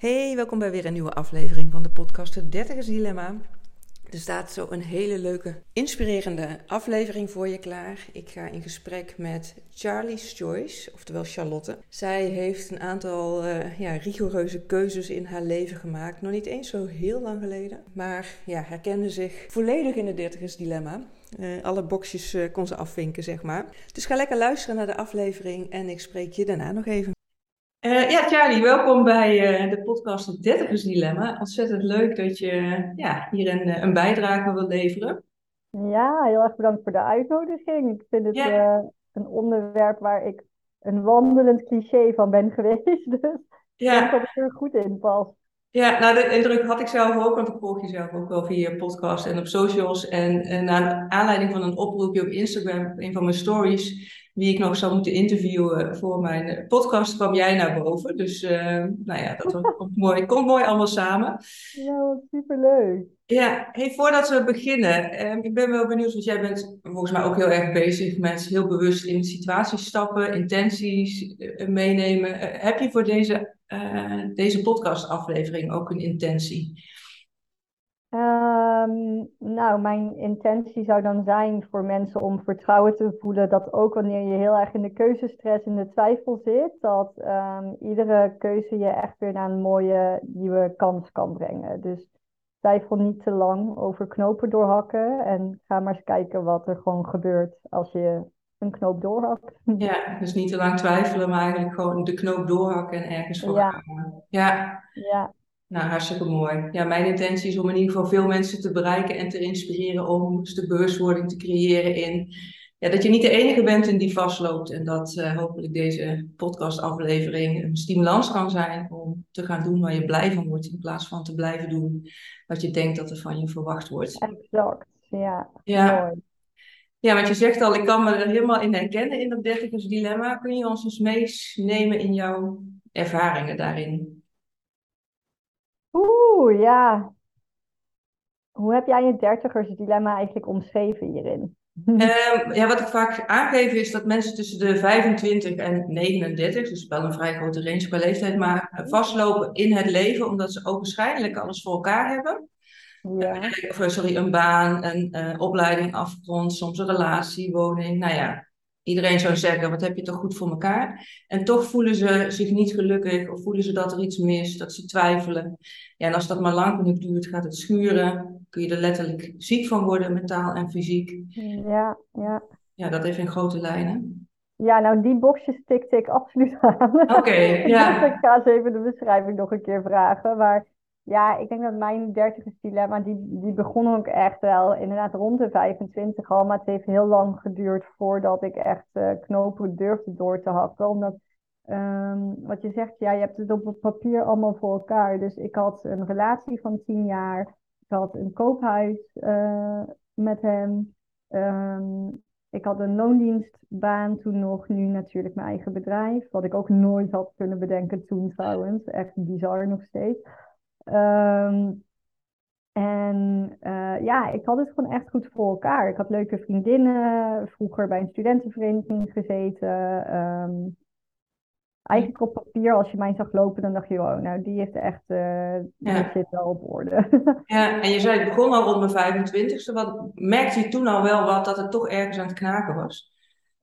Hey, welkom bij weer een nieuwe aflevering van de podcast Het Dertigers Dilemma. Er staat zo een hele leuke, inspirerende aflevering voor je klaar. Ik ga in gesprek met Charlie's Choice, oftewel Charlotte. Zij heeft een aantal uh, ja, rigoureuze keuzes in haar leven gemaakt. Nog niet eens zo heel lang geleden. Maar ja, herkende zich volledig in het dertigers dilemma. Uh, alle boxjes uh, kon ze afvinken, zeg maar. Dus ga lekker luisteren naar de aflevering en ik spreek je daarna nog even. Uh, ja, Charlie, welkom bij uh, de podcast Het Dertigers Dilemma. Ontzettend leuk dat je ja, hier een, eh, een bijdrage wil leveren. Ja, heel erg bedankt voor de uitnodiging. Ik vind het ja. uh, een onderwerp waar ik een wandelend cliché van ben geweest. Dus ja. ik dat ik er goed in pas. Ja, nou, de indruk had ik zelf ook, want ik volg je zelf ook wel via podcast en op socials. En, en naar aanleiding van een oproepje op Instagram, een van mijn stories, wie ik nog zou moeten interviewen voor mijn podcast, kwam jij naar boven. Dus uh, nou ja, dat komt mooi, komt mooi allemaal samen. Ja, superleuk. Ja, hey, voordat we beginnen, eh, ik ben wel benieuwd, want jij bent volgens mij ook heel erg bezig met heel bewust in situaties stappen, intenties uh, meenemen. heb je voor deze, deze podcastaflevering ook een intentie? Um, nou, mijn intentie zou dan zijn voor mensen om vertrouwen te voelen dat ook wanneer je heel erg in de keuzestress en de twijfel zit, dat um, iedere keuze je echt weer naar een mooie nieuwe kans kan brengen. Dus twijfel niet te lang over knopen doorhakken en ga maar eens kijken wat er gewoon gebeurt als je een knoop doorhakt. Ja, dus niet te lang twijfelen, maar eigenlijk gewoon de knoop doorhakken en ergens voor ja. gaan. Ja. ja. Nou, hartstikke mooi. Ja, mijn intentie is om in ieder geval veel mensen te bereiken en te inspireren om een stuk bewustwording te creëren in ja, dat je niet de enige bent in die vastloopt. En dat uh, hopelijk deze podcastaflevering een stimulans kan zijn om te gaan doen waar je blij van wordt, in plaats van te blijven doen wat je denkt dat er van je verwacht wordt. Exact, ja. ja. Mooi. Ja, want je zegt al, ik kan me er helemaal in herkennen in dat dertigers dilemma. Kun je ons eens meenemen in jouw ervaringen daarin? Oeh, ja. Hoe heb jij je dertigers dilemma eigenlijk omschreven hierin? Um, ja, wat ik vaak aangeef is dat mensen tussen de 25 en 39, dus wel een vrij grote range qua leeftijd, maar vastlopen in het leven omdat ze ook waarschijnlijk alles voor elkaar hebben. Ja. Of, sorry, een baan, een uh, opleiding afgerond, soms een relatie, woning. Nou ja, Iedereen zou zeggen, wat heb je toch goed voor elkaar? En toch voelen ze zich niet gelukkig of voelen ze dat er iets mis, dat ze twijfelen. Ja, en als dat maar lang genoeg duurt, gaat het schuren. Kun je er letterlijk ziek van worden, mentaal en fysiek. Ja, ja. Ja, dat even in grote lijnen. Ja, nou die boxjes tikte ik absoluut aan. Oké, okay, ja. ik ga eens even de beschrijving nog een keer vragen. Maar ja, ik denk dat mijn dertigers dilemma, die, die begon ook echt wel inderdaad rond de 25 al. Maar het heeft heel lang geduurd voordat ik echt uh, knopen durfde door te hakken. Omdat, um, wat je zegt, ja, je hebt het op het papier allemaal voor elkaar. Dus ik had een relatie van 10 jaar. Ik had een koophuis uh, met hem. Um, ik had een loondienstbaan toen nog, nu natuurlijk mijn eigen bedrijf. Wat ik ook nooit had kunnen bedenken toen trouwens. Echt bizar nog steeds. Um, en uh, ja, ik had het gewoon echt goed voor elkaar. Ik had leuke vriendinnen, vroeger bij een studentenvereniging gezeten. Um, eigenlijk op papier, als je mij zag lopen, dan dacht je, oh, nou, die heeft echt, uh, die ja. zit wel op orde. ja, en je zei, het begon al rond mijn 25ste. Wat, merkte je toen al wel wat, dat het toch ergens aan het knaken was?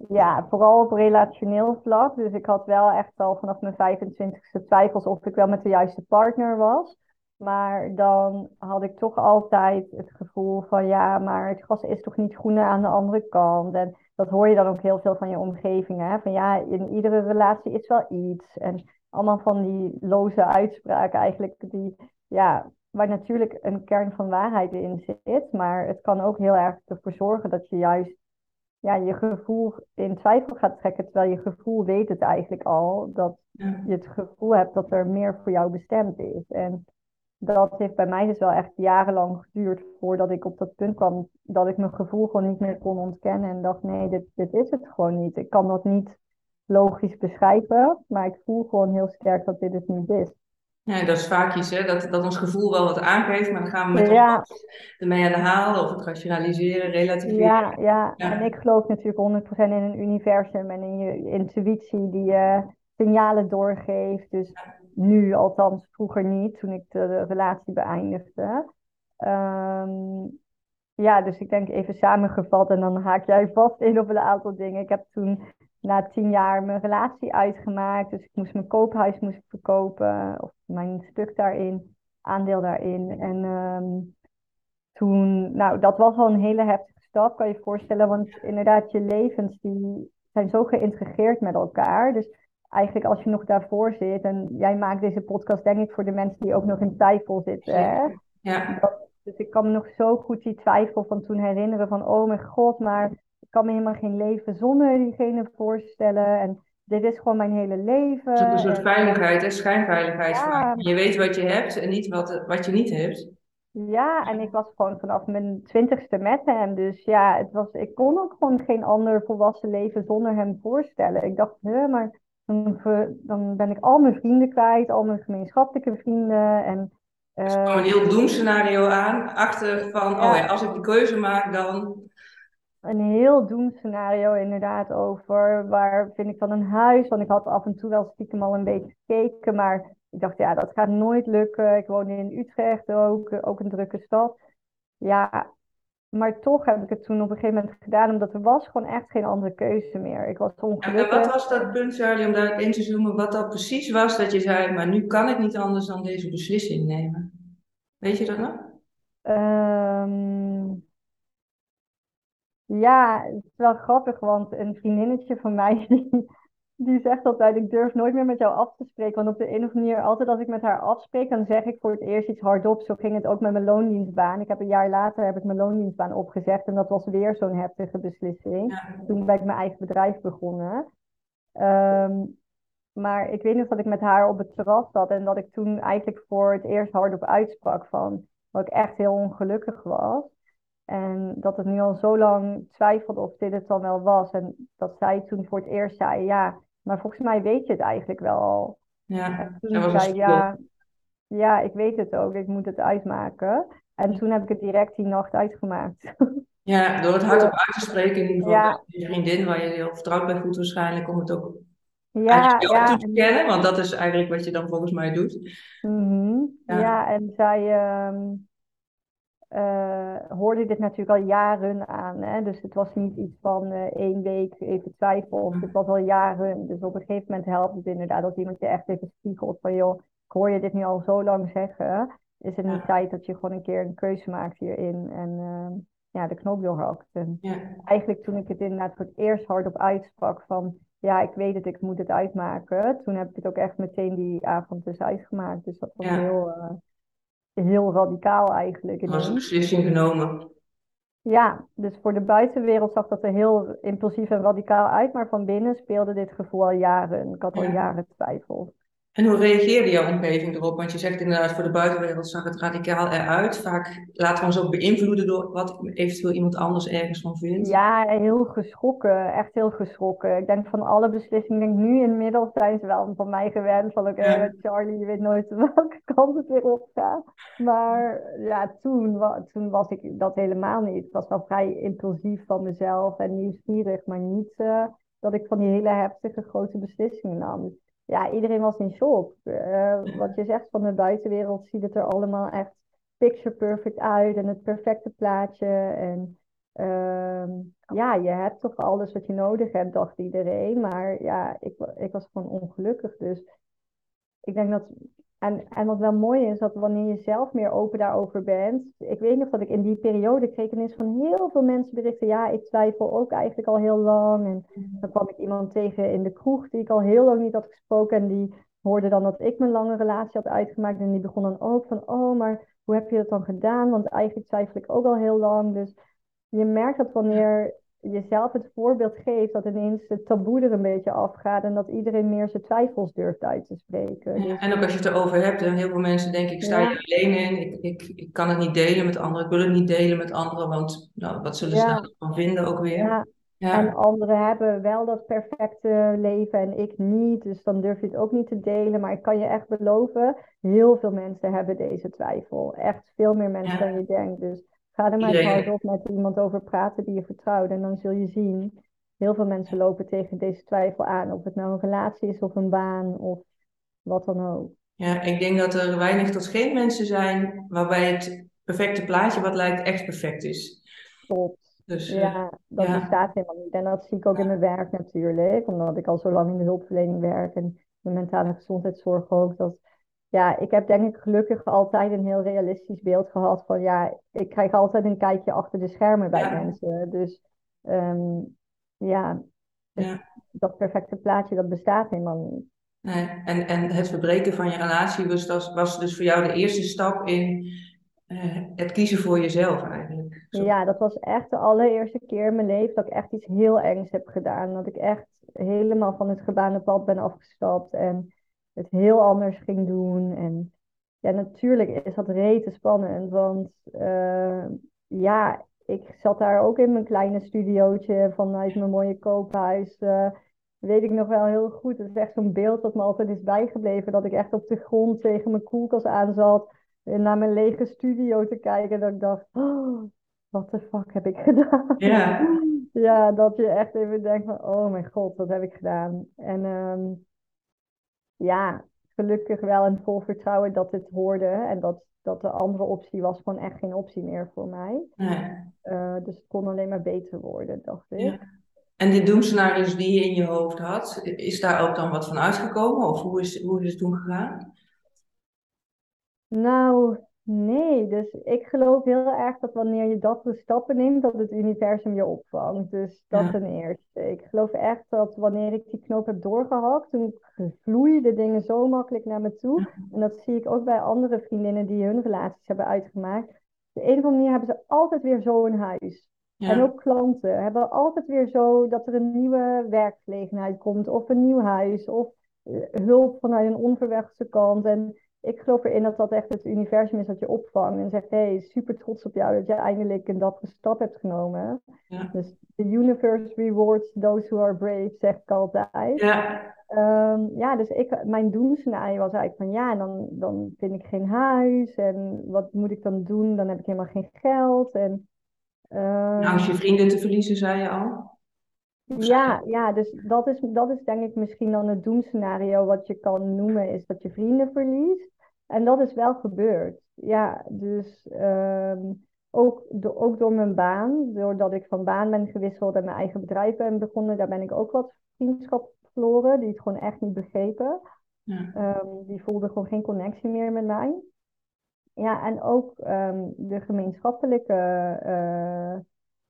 Ja, vooral op relationeel vlak. Dus ik had wel echt al vanaf mijn 25ste twijfels of ik wel met de juiste partner was. Maar dan had ik toch altijd het gevoel van ja, maar het gras is toch niet groener aan de andere kant. En dat hoor je dan ook heel veel van je omgeving. Hè? Van ja, in iedere relatie is wel iets. En allemaal van die loze uitspraken eigenlijk. Die, ja, waar natuurlijk een kern van waarheid in zit. Maar het kan ook heel erg ervoor zorgen dat je juist ja, je gevoel in twijfel gaat trekken. Terwijl je gevoel weet het eigenlijk al. Dat je het gevoel hebt dat er meer voor jou bestemd is. En dat heeft bij mij dus wel echt jarenlang geduurd voordat ik op dat punt kwam dat ik mijn gevoel gewoon niet meer kon ontkennen en dacht nee, dit, dit is het gewoon niet. Ik kan dat niet logisch beschrijven, maar ik voel gewoon heel sterk dat dit het niet is. Ja, dat is vaak iets, hè? Dat, dat ons gevoel wel wat aangeeft, maar dan gaan we met ja. ermee aan de haal of het rationaliseren, relativeren. Ja, ja, ja, en ik geloof natuurlijk 100% in een universum en in je intuïtie die je signalen doorgeeft. Dus nu, althans vroeger niet, toen ik de, relatie beëindigde. Ehm, ja, dus ik denk even samengevat en dan haak jij vast in op een aantal dingen. Ik heb toen na tien jaar mijn relatie uitgemaakt. Dus ik moest mijn koophuis moest verkopen, of mijn stuk daarin, aandeel daarin. En um, toen, nou, dat was al een hele heftige stap, kan je je voorstellen. Want inderdaad, je levens die zijn zo geïntegreerd met elkaar. Dus eigenlijk als je nog daarvoor zit, en jij maakt deze podcast denk ik voor de mensen die ook nog in twijfel zitten. Hè? Ja. dus ik kan me nog zo goed die twijfel van toen herinneren van, oh mijn god, maar ik kan me helemaal geen leven zonder diegene voorstellen. En dit is gewoon mijn hele leven. Het is een soort veiligheid en schijnveiligheid. Ja. Je weet wat je hebt en niet wat, wat je niet hebt. Ja, en ik was gewoon vanaf mijn twintigste met hem. Dus ja, het was, ik kon ook gewoon geen ander volwassen leven zonder hem voorstellen. Ik dacht, hè, maar dan, dan ben ik al mijn vrienden kwijt, al mijn gemeenschappelijke vrienden. En, uh, er kwam een heel doemscenario aan, achter van, oh ja, als ik die keuze maak, dan... Een heel doemscenario inderdaad over waar vind ik dan een huis. Want ik had af en toe wel stiekem al een beetje gekeken, maar ik dacht, ja, dat gaat nooit lukken. Ik woon in Utrecht ook, ook een drukke stad. Ja, maar toch heb ik het toen op een gegeven moment gedaan, omdat er was gewoon echt geen andere keuze meer. Ik was ongelukkig. En wat was dat punt, Charlie, om daarop in te zoomen, wat dat precies was dat je zei, maar nu kan ik niet anders dan deze beslissing nemen? Weet je dat nog? Um, ja, het is wel grappig, want een vriendinnetje van mij, die, die zegt altijd, ik durf nooit meer met jou af te spreken. Want op de een of andere manier, altijd als ik met haar afspreek, dan zeg ik voor het eerst iets hardop. Zo ging het ook met mijn loondienstbaan. Ik heb een jaar later heb ik mijn loondienstbaan opgezegd. En dat was weer zo'n heftige beslissing. Toen ben ik mijn eigen bedrijf begonnen. Ehm, maar ik weet nog dat ik met haar op het terras zat. En dat ik toen eigenlijk voor het eerst hardop uitsprak van dat ik echt heel ongelukkig was. En dat het nu al zo lang twijfelde of dit het dan wel was. En dat zij toen voor het eerst zei, ja, maar volgens mij weet je het eigenlijk wel al. Ja, en toen zei ja, ja, ik weet het ook, ik moet het uitmaken. En toen heb ik het direct die nacht uitgemaakt. Ja, door het hardop uit te spreken in ieder geval ja. je vriendin, waar je heel vertrouwd bij voelt waarschijnlijk, om het ook ja, ja, toe te kennen, want dat is eigenlijk wat je dan volgens mij doet. Mm ja. ja. en zij, um, uh, hoorde dit natuurlijk al jaren aan. Hè? Dus het was niet iets van uh, één week even twijfel. Het was al jaren. Dus op een gegeven moment helpt het inderdaad dat iemand je echt even spiegelt van joh, ik hoor je dit nu al zo lang zeggen. Is het niet tijd dat je gewoon een keer een keuze maakt hierin en uh, ja, de knop doorhakt. En ja. eigenlijk toen ik het inderdaad voor het eerst hardop uitsprak van ja, ik weet het, ik moet het uitmaken. Toen heb ik het ook echt meteen die avond dus uitgemaakt. Dus dat was heel heel radicaal eigenlijk. Er was een beslissing genomen. Ja, dus voor de buitenwereld zag dat er heel impulsief en radicaal uit, maar van binnen speelde dit gevoel al jaren. Ik had al jaren twijfel. En hoe reageerde jouw omgeving erop? Want je zegt inderdaad, voor de buitenwereld zag het radicaal eruit. Vaak laten we ons ook beïnvloeden door wat eventueel iemand anders ergens van vindt. Ja, heel geschrokken. Echt heel geschrokken. Ik denk van alle beslissingen, denk nu inmiddels zijn ze wel van mij gewend. Van oké, okay, Charlie, je weet nooit welke kant het weer op gaat. Maar ja, toen, toen was ik dat helemaal niet. Het was wel vrij impulsief van mezelf en nieuwsgierig, maar niet uh, dat ik van die hele heftige grote beslissingen nam ja, iedereen was in shock. Uh, wat je zegt van de buitenwereld ziet het er allemaal echt picture perfect uit en het perfecte plaatje. En uh, ja, je hebt toch alles wat je nodig hebt, dacht iedereen. Maar ja, ik, ik was gewoon ongelukkig. Dus ik denk dat en, en wat wel mooi is, dat wanneer je zelf meer open daarover bent. Ik weet nog dat ik in die periode kreeg ineens van heel veel mensen berichten. Ja, ik twijfel ook eigenlijk al heel lang. En mm. dan kwam ik iemand tegen in de kroeg die ik al heel lang niet had gesproken. En die hoorde dan dat ik mijn lange relatie had uitgemaakt. En die begon dan ook van, oh, maar hoe heb je dat dan gedaan? Want eigenlijk twijfel ik ook al heel lang. Dus je merkt dat wanneer jezelf het voorbeeld geeft dat ineens het taboe er een beetje afgaat en dat iedereen meer zijn twijfels durft uit te spreken. Ja, dus en ook als je het erover hebt, en heel veel mensen denken ik sta ja. hier alleen in, ik, ik, ik kan het niet delen met anderen, ik wil het niet delen met anderen, want nou, wat zullen ze ja. daarvan vinden ook weer. Ja. Ja. En anderen hebben wel dat perfecte leven en ik niet. Dus dan durf je het ook niet te delen. Maar ik kan je echt beloven, heel veel mensen hebben deze twijfel. Echt veel meer mensen dan je denkt. Dus Ga er maar eens op met iemand over praten die je vertrouwt. En dan zul je zien, heel veel mensen lopen tegen deze twijfel aan. Of het nou een relatie is of een baan of wat dan ook. Ja, ik denk dat er weinig tot geen mensen zijn waarbij het perfecte plaatje wat lijkt echt perfect is. Klopt. Dus, ja, dat bestaat helemaal niet. En dat zie ik ook in mijn werk natuurlijk, omdat ik al zo lang in de hulpverlening werk en de mentale gezondheidszorg ook. Dat, ja, ik heb denk ik gelukkig altijd een heel realistisch beeld gehad van ja, ik krijg altijd een kijkje achter de schermen bij mensen. Dus ehm, ja, dat perfecte plaatje, dat bestaat helemaal niet. Nee. En, en het verbreken van je relatie was, was dus voor jou de eerste stap in uh, het kiezen voor jezelf eigenlijk. Ja, dat was echt de allereerste keer in mijn leven dat ik echt iets heel engs heb gedaan. Dat ik echt helemaal van het gebaande pad ben afgestapt en het heel anders ging doen. En ja, natuurlijk is dat rete spannend, want uh, ja, ik zat daar ook in mijn kleine studiootje vanuit mijn mooie koophuis. Uh, weet ik nog wel heel goed. Het is echt zo'n beeld dat me altijd is bijgebleven. Dat ik echt op de grond tegen mijn koelkast aan zat. En naar mijn lege studio te kijken. Dat ik dacht, oh, wat de fuck heb ik gedaan? Ja. ja, dat je echt even denkt van, oh mijn god, wat heb ik gedaan? En um, ja, gelukkig wel en vol vertrouwen dat het hoorde. En dat, dat de andere optie was gewoon echt geen optie meer voor mij. Ja. Uh, dus het kon alleen maar beter worden, dacht ik. Ja. En die doemscenario's die je in je hoofd had, is daar ook dan wat van uitgekomen? Of hoe is, hoe is het toen gegaan? Nou, nee. Dus ik geloof heel erg dat wanneer je dat de stappen neemt, dat het universum je opvangt. Dus dat ja. ten eerste. Ik geloof echt dat wanneer ik die knoop heb doorgehakt, toen vloeiden dingen zo makkelijk naar me toe. En dat zie ik ook bij andere vriendinnen die hun relaties hebben uitgemaakt. Op de een of andere manier hebben ze altijd weer zo'n huis. En ook klanten hebben altijd weer zo dat er een nieuwe werkgelegenheid komt, of een nieuw huis, of eh, hulp vanuit een onverwachte kant. En ik geloof erin dat dat echt het universum is dat je opvangt en zegt: hey, super trots op jou dat je eindelijk een dapper stap hebt genomen. Ja. Dus the universe rewards those who are brave, zeg ik altijd. Ja. Um, ja, dus ik, mijn doemscenario was eigenlijk van ja, dan, dan vind ik geen huis en wat moet ik dan doen? Dan heb ik helemaal geen geld. En nou, als je vrienden te verliezen, zei je al. Ja, ja, dus dat is, dat is denk ik misschien dan het doemscenario wat je kan noemen, is dat je vrienden verliest. En dat is wel gebeurd. Ja, dus um, ook, do, ook door mijn baan, doordat ik van baan ben gewisseld en mijn eigen bedrijf ben begonnen, daar ben ik ook wat vriendschap verloren, die het gewoon echt niet begrepen. Ja. Um, die voelden gewoon geen connectie meer met mij. Ja, en ook um, de gemeenschappelijke uh,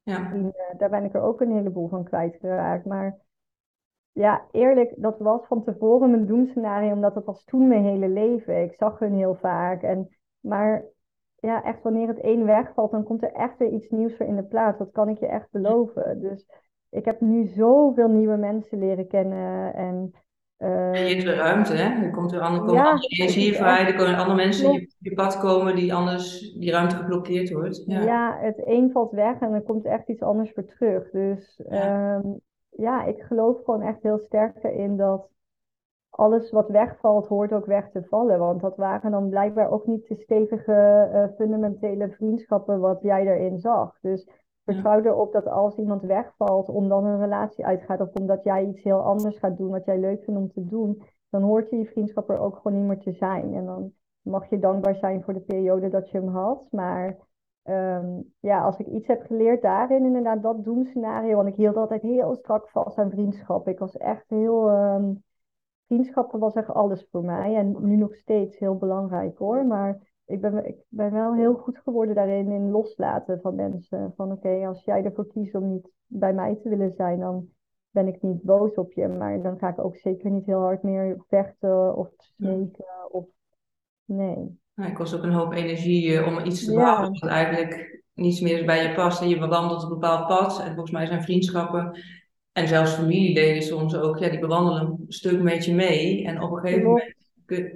ja. daar ben ik er ook een heleboel van kwijtgeraakt. Maar ja, eerlijk, dat was van tevoren mijn doemscenario, omdat dat was toen mijn hele leven. Ik zag hun heel vaak. En, maar ja, echt wanneer het één wegvalt, dan komt er echt weer iets nieuws voor in de plaats. Dat kan ik je echt beloven. Dus ik heb nu zoveel nieuwe mensen leren kennen en je creëert weer ruimte, hè? Er komt weer andere, komen ja, andere energie vrij, er kunnen andere mensen in je, pad komen die anders die ruimte geblokkeerd wordt. Ja. ja, het een valt weg en er komt echt iets anders voor terug. Dus ja. Ehm, ja, ik geloof gewoon echt heel sterk erin dat alles wat wegvalt, hoort ook weg te vallen. Want dat waren dan blijkbaar ook niet de stevige uh, fundamentele vriendschappen wat jij erin zag. Dus Vertrouw erop dat als iemand wegvalt, om dan een relatie uitgaat of omdat jij iets heel anders gaat doen wat jij leuk vindt om te doen, dan hoort je vriendschap er ook gewoon niet meer te zijn. En dan mag je dankbaar zijn voor de periode dat je hem had. Maar um, ja, als ik iets heb geleerd daarin, inderdaad dat doemscenario, want ik hield altijd heel strak vast aan vriendschap. Ik was echt heel, um, vriendschappen was echt alles voor mij en nu nog steeds heel belangrijk hoor. Maar ik ben, ik ben wel heel goed geworden daarin in loslaten van mensen. Van oké, als jij ervoor kiest om niet bij mij te willen zijn, dan ben ik niet boos op je. Maar dan ga ik ook zeker niet heel hard meer vechten of smeken. Of... Nee. Nou, ik kost ook een hoop energie eh, om iets te bouwen ja. wat eigenlijk niets meer bij je past. En je bewandelt een bepaald pad. En volgens mij zijn vriendschappen en zelfs familieleden soms ook, ja, die bewandelen een stuk met je mee. En op een gegeven moment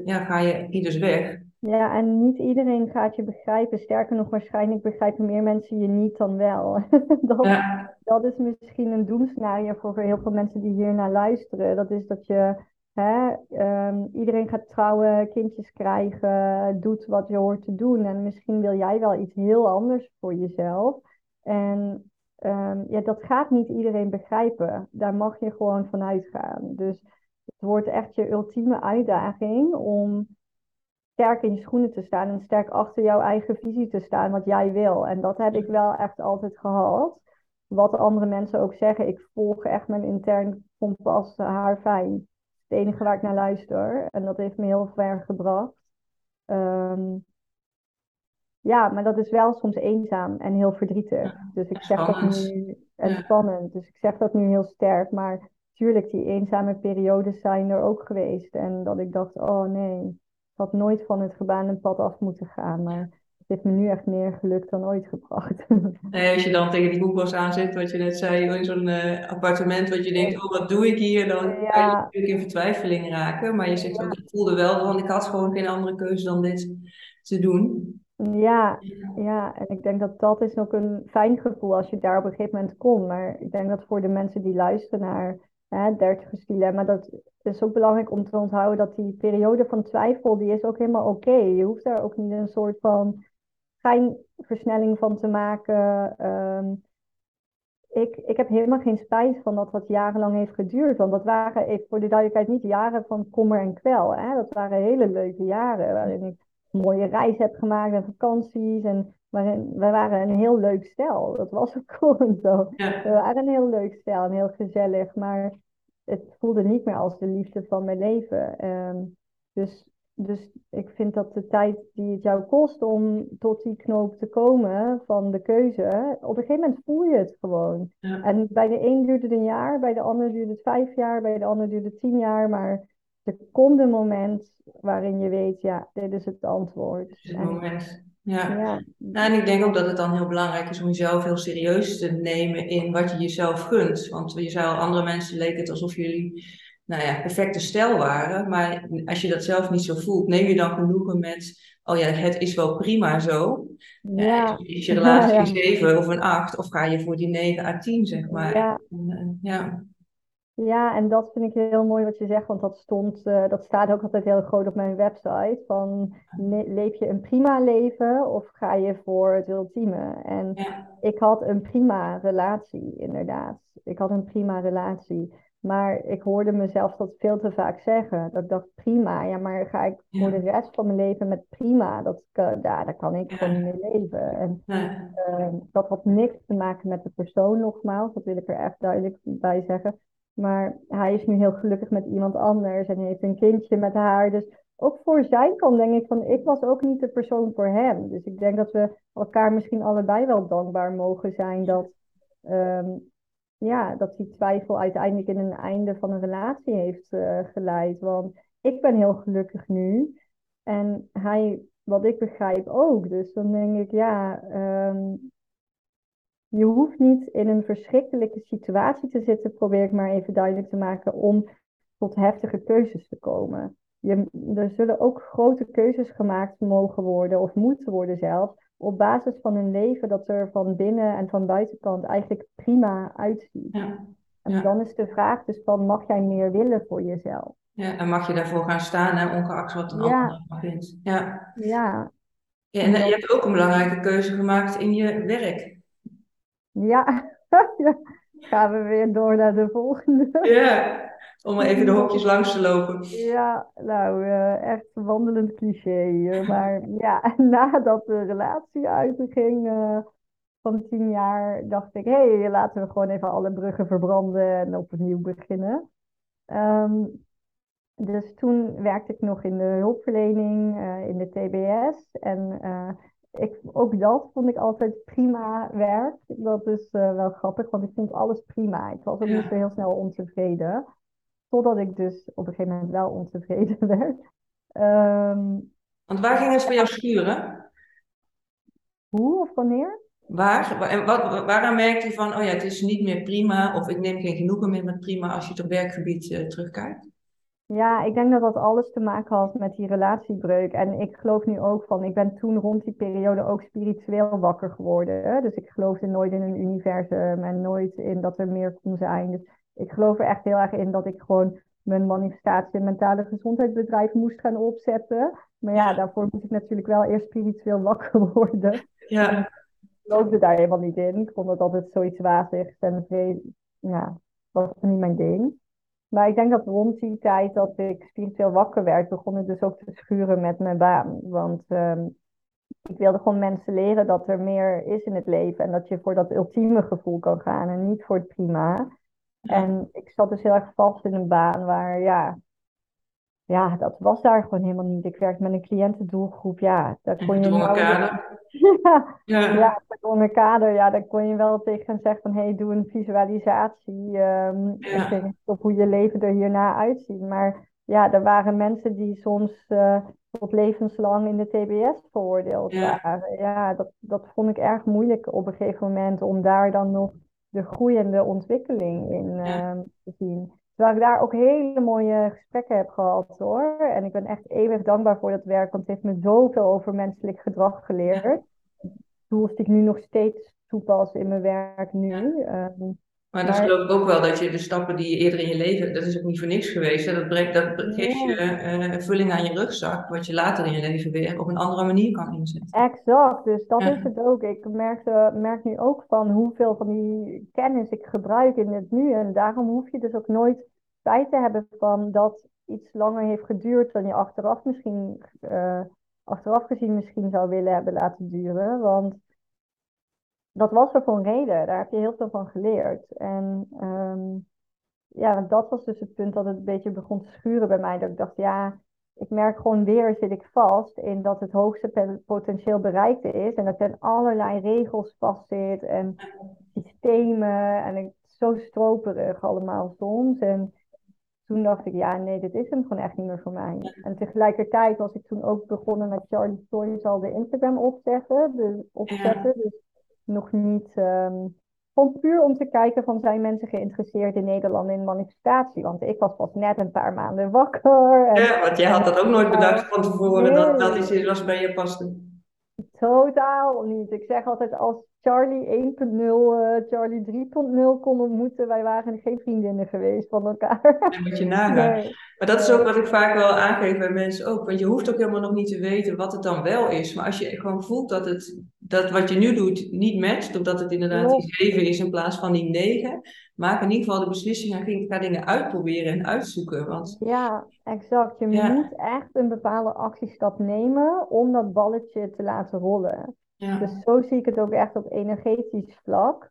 ja, ga je ieders weg. Ja, en niet iedereen gaat je begrijpen. Sterker nog, waarschijnlijk begrijpen meer mensen je niet dan wel. dat, dat is misschien een doemscenario voor heel veel mensen die hier naar luisteren. Dat is dat je hè, um, iedereen gaat trouwen, kindjes krijgen, doet wat je hoort te doen. En misschien wil jij wel iets heel anders voor jezelf. En um, ja, dat gaat niet iedereen begrijpen. Daar mag je gewoon van uitgaan. Dus het wordt echt je ultieme uitdaging om sterk in je schoenen te staan en sterk achter jouw eigen visie te staan, wat jij wil. En dat heb ik wel echt altijd gehad. Wat andere mensen ook zeggen, ik volg echt mijn intern kompas haar fijn. Het enige waar ik naar luister. En dat heeft me heel ver gebracht. Ehm, ja, maar dat is wel soms eenzaam en heel verdrietig. dus ik zeg dat nu. En spannend. Dus ik zeg dat nu heel sterk. Maar tuurlijk, die eenzame periodes zijn er ook geweest. En dat ik dacht, oh nee, had nooit van het gebaande pad af moeten gaan. Maar het heeft me nu echt meer geluk dan ooit gebracht. Nee, als je dan tegen die boekwas aan zit, wat je net zei, in zo'n uh, appartement, wat je denkt, oh wat doe ik hier? Dan ja. kan je natuurlijk in vertwijfeling raken. Maar je zegt ook, ik voelde wel, want ik had gewoon geen andere keuze dan dit te doen. Ja, ja, en ik denk dat dat is ook een fijn gevoel als je daar op een gegeven moment komt. Maar ik denk dat voor de mensen die luisteren naar hè, dertigers dilemma, dat is ook belangrijk om te onthouden dat die periode van twijfel, die is ook helemaal oké. Je hoeft daar ook niet een soort van schijnversnelling van te maken. Ehm, ik, ik heb helemaal geen spijt van dat wat jarenlang heeft geduurd. Want dat waren, voor de duidelijkheid, niet jaren van kommer en kwel. Hè? Dat waren hele leuke jaren waarin ik mooie reis heb gemaakt en vakanties. En waarin, we waren een heel leuk stel. Dat was ook gewoon zo. We waren een heel leuk stel en heel gezellig. Maar het voelde niet meer als de liefde van mijn leven. Ehm, dus, dus ik vind dat de tijd die het jou kost om tot die knoop te komen van de keuze, op een gegeven moment voel je het gewoon. En bij de een duurde het een jaar, bij de ander duurde het vijf jaar, bij de ander duurde het tien jaar. Maar er komt een moment waarin je weet, ja, dit is het antwoord. Dit is het moment. Ja. ja. Nou, en ik denk ook dat het dan heel belangrijk is om jezelf heel serieus te nemen in wat je jezelf gunt. Want je zou andere mensen leken het alsof jullie nou ja, perfecte stijl waren. Maar als je dat zelf niet zo voelt, neem je dan genoegen met, oh ja, het is wel prima zo. Ja. Is je relatie een 7 of een 8 of ga je voor die 9 à 10, zeg maar. Ja. ja. Ja, en dat vind ik heel mooi wat je zegt, want dat stond, uh, dat staat ook altijd heel groot op mijn website. Van leef je een prima leven of ga je voor het ultieme? En ik had een prima relatie, inderdaad. Ik had een prima relatie. Maar ik hoorde mezelf dat veel te vaak zeggen. Dat ik dacht, prima, ja, maar ga ik voor de rest van mijn leven met prima? Dat, uh, daar kan ik gewoon niet meer leven. En uh, dat had niks te maken met de persoon, nogmaals. Dat wil ik er echt duidelijk bij zeggen. Maar hij is nu heel gelukkig met iemand anders en heeft een kindje met haar. Dus ook voor zijn kant denk ik van, ik was ook niet de persoon voor hem. Dus ik denk dat we elkaar misschien allebei wel dankbaar mogen zijn dat, um, ja, dat die twijfel uiteindelijk in een einde van een relatie heeft uh, geleid. Want ik ben heel gelukkig nu en hij, wat ik begrijp, ook. Dus dan denk ik, ja, um, je hoeft niet in een verschrikkelijke situatie te zitten, probeer ik maar even duidelijk te maken, om tot heftige keuzes te komen. Je, er zullen ook grote keuzes gemaakt mogen worden, of moeten worden zelfs, op basis van een leven dat er van binnen en van buitenkant eigenlijk prima uitziet. Ja. En dan is de vraag dus van, mag jij meer willen voor jezelf? Ja, en mag je daarvoor gaan staan, hè, ongeacht wat een ja. ander vindt. Ja. Ja. ja en, en je hebt ook een belangrijke keuze gemaakt in je werk. Ja, gaan we weer door naar de volgende. Ja, om even de hokjes langs te lopen. Ja, nou, uh, echt wandelend cliché. Maar ja, nadat de relatie uitging uh, van tien jaar, dacht ik, hé, hey, laten we gewoon even alle bruggen verbranden en opnieuw beginnen. Um, dus toen werkte ik nog in de hulpverlening, in de TBS. En ik, ook dat vond ik altijd prima werk. Dat is uh, wel grappig, want ik vond alles prima. Ik was ook niet zo heel snel ontevreden. Totdat ik dus op een gegeven moment wel ontevreden werd. Um, want waar ging het voor jou schuren? Hoe of wanneer? Waar? En wat, waaraan merkte je van, oh ja, het is niet meer prima, of ik neem geen genoegen meer met prima als je het op werkgebied uh, terugkijkt? Ja, ik denk dat dat alles te maken had met die relatiebreuk. En ik geloof nu ook van, ik ben toen rond die periode ook spiritueel wakker geworden. Hè? Dus ik geloofde nooit in een universum en nooit in dat er meer kon zijn. Dus ik geloof er echt heel erg in dat ik gewoon mijn manifestatie en mentale gezondheidsbedrijf moest gaan opzetten. Maar ja, daarvoor moet ik natuurlijk wel eerst spiritueel wakker worden. Ja. Ik geloofde daar helemaal niet in. Ik vond het altijd zoiets wazigs en ja, was niet mijn ding. Maar ik denk dat rond die tijd dat ik spiritueel wakker werd, begon ik dus ook te schuren met mijn baan. Want ehm, ik wilde gewoon mensen leren dat er meer is in het leven en dat je voor dat ultieme gevoel kan gaan en niet voor het prima. En ik zat dus heel erg vast in een baan waar, ja, ja, dat was daar gewoon helemaal niet. Ik werkte met een cliëntendoelgroep, ja, daar kon je... Nou, kader. ja, ja. ja kader, ja, daar kon je wel tegen zeggen van, hé, hey, doe een visualisatie um, ja. op hoe je leven er hierna uitziet. Maar ja, er waren mensen die soms uh, tot levenslang in de TBS veroordeeld waren. Ja, dat, dat vond ik erg moeilijk op een gegeven moment om daar dan nog de groeiende ontwikkeling in uh, te zien. Terwijl ik daar ook hele mooie gesprekken heb gehad hoor. En ik ben echt eeuwig dankbaar voor dat werk, want het heeft me zoveel over menselijk gedrag geleerd. Tools die ik nu nog steeds toepas in mijn werk nu. Ja. Um, maar dat geloof ik ook wel, dat je de stappen die je eerder in je leven, dat is ook niet voor niks geweest. Hè? Dat, brengt, dat geeft je uh, vulling aan je rugzak, wat je later in je leven weer op een andere manier kan inzetten. Exact, dus dat is het ook. Ik merkte, merk nu ook van hoeveel van die kennis ik gebruik in het nu. En daarom hoef je dus ook nooit spijt te hebben van dat iets langer heeft geduurd dan je achteraf misschien, uh, achteraf gezien misschien zou willen hebben laten duren. Want dat was er voor een reden. Daar heb je heel veel van geleerd. En um, ja, dat was dus het punt dat het een beetje begon te schuren bij mij. Dat ik dacht, ja, ik merk gewoon weer zit ik vast in dat het hoogste potentieel bereikt is. En dat er allerlei regels vastzit en systemen. En zo stroperig allemaal soms. En toen dacht ik, ja, nee, dit is hem gewoon echt niet meer voor mij. En tegelijkertijd was ik toen ook begonnen met Charlie Stories al de Instagram opzetten. Dus, opzetten. Dus nog niet. Um, gewoon puur om te kijken van zijn mensen geïnteresseerd in Nederland in manifestatie. Want ik was pas net een paar maanden wakker. En, ja, want jij had dat ook nooit bedacht van tevoren dat dat iets was bij je paste. Totaal niet. Ik zeg altijd als Charlie 1.0, uh, eh, Charlie 3.0 kon ontmoeten, wij waren geen vriendinnen geweest van elkaar. Dat moet je nagaan. Maar dat is ook wat ik vaak wel aangeef bij mensen ook. Want je hoeft ook helemaal nog niet te weten wat het dan wel is. Maar als je gewoon voelt dat, het, dat wat je nu doet niet matcht, of dat het inderdaad die 7 is in plaats van die 9, maak in ieder geval de beslissing en ga dingen uitproberen en uitzoeken. Want... Ja, exact. Je moet echt een bepaalde actiestap nemen om dat balletje te laten rollen. Ja. Dus zo zie ik het ook echt op energetisch vlak.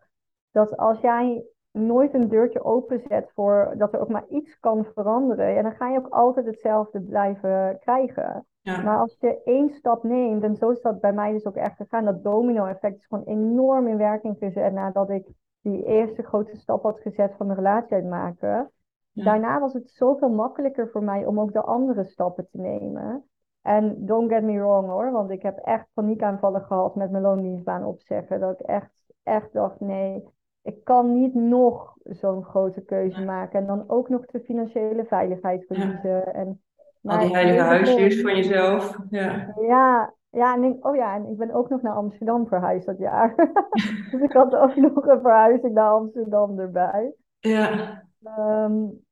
Dat als jij nooit een deurtje openzet voor dat er ook maar iets kan veranderen, ja, dan ga je ook altijd hetzelfde blijven krijgen. Maar als je één stap neemt, en zo is dat bij mij dus ook echt gegaan, dat domino-effect is gewoon enorm in werking gezet nadat ik die eerste grote stap had gezet van de relatie uitmaken. Daarna was het zoveel makkelijker voor mij om ook de andere stappen te nemen. En don't get me wrong hoor, want ik heb echt paniekaanvallen gehad met mijn loondienstbaan opzeggen. Dat ik echt, echt dacht, nee, ik kan niet nog zo'n grote keuze maken. En dan ook nog de financiële veiligheid verliezen. Ja. En, Al die heilige huisjes van jezelf. Ja, ja, ja, en ik, oh ja, en ik ben ook nog naar Amsterdam verhuisd dat jaar. dus ik had ook nog een verhuizing naar Amsterdam erbij. Ja. Um,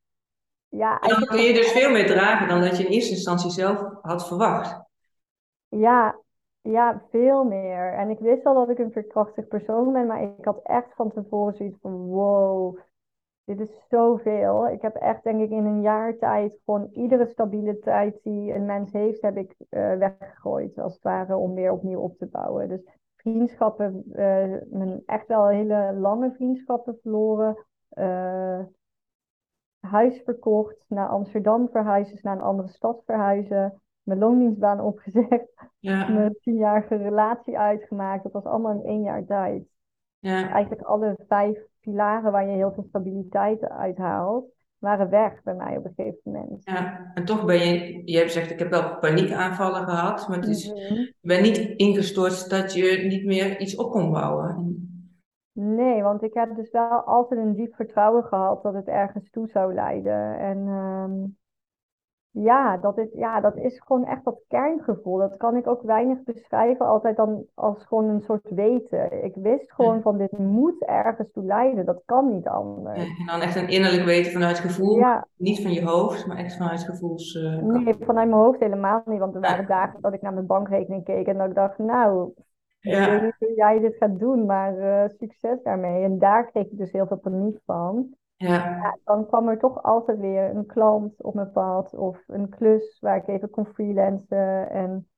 ja, en dan kun je dus veel meer dragen dan dat je in eerste instantie zelf had verwacht. Ja, ja, veel meer. En ik wist al dat ik een verkrachtig persoon ben, maar ik had echt van tevoren zoiets van wow, dit is zoveel. Ik heb echt, denk ik, in een jaar tijd gewoon iedere stabiele tijd die een mens heeft, heb ik uh, weggegooid, als het ware, om weer opnieuw op te bouwen. Dus vriendschappen, uh, echt wel hele lange vriendschappen verloren. Uh, huis verkocht, naar Amsterdam verhuizen, dus naar een andere stad verhuizen, mijn loondienstbaan opgezegd, ja. mijn tienjarige relatie uitgemaakt. Dat was allemaal in één jaar tijd. Ja. Eigenlijk alle vijf pilaren waar je heel veel stabiliteit uit haalt, waren weg bij mij op een gegeven moment. Ja, en toch ben je, je hebt gezegd, ik heb wel paniekaanvallen gehad, maar het is, mm je bent niet ingestort dat je niet meer iets op kon bouwen. Nee, want ik heb dus wel altijd een diep vertrouwen gehad dat het ergens toe zou leiden. En um, ja, dat is, ja, dat is gewoon echt dat kerngevoel. Dat kan ik ook weinig beschrijven, altijd dan als gewoon een soort weten. Ik wist gewoon van dit moet ergens toe leiden, dat kan niet anders. En dan echt een innerlijk weten vanuit gevoel, ja. niet van je hoofd, maar echt vanuit gevoels. Uh, nee, vanuit mijn hoofd helemaal niet, want er waren dagen dat ik naar mijn bankrekening keek en dat ik dacht, nou, ja. Ik weet niet hoe jij dit gaat doen, maar uh, succes daarmee. En daar kreeg ik dus heel veel paniek van. ja, dan kwam er toch altijd weer een klant op mijn pad of een klus waar ik even kon freelancen. En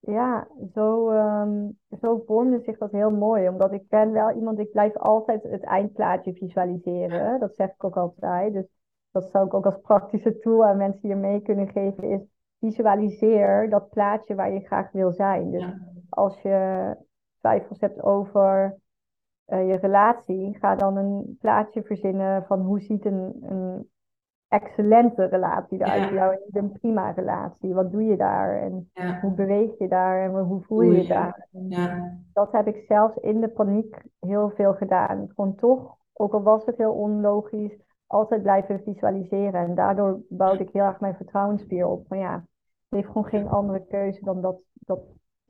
ja, zo, um, zo vormde zich dat heel mooi. Omdat ik ben wel iemand, ik blijf altijd het eindplaatje visualiseren. Dat zeg ik ook altijd. Dus dat zou ik ook als praktische tool aan mensen hier mee kunnen geven. Is visualiseer dat plaatje waar je graag wil zijn. Dus als je twijfels hebt over uh, je relatie, ga dan een plaatje verzinnen van hoe ziet een, een excellente relatie eruit voor jou en niet een prima relatie. Wat doe je daar en hoe beweeg je daar en hoe voel je je daar? Ja. Dat heb ik zelfs in de paniek heel veel gedaan. Gewoon toch, ook al was het heel onlogisch, altijd blijven visualiseren. En daardoor bouwde ik heel erg mijn vertrouwensspier op. Maar ja, het heeft gewoon geen andere keuze dan dat, dat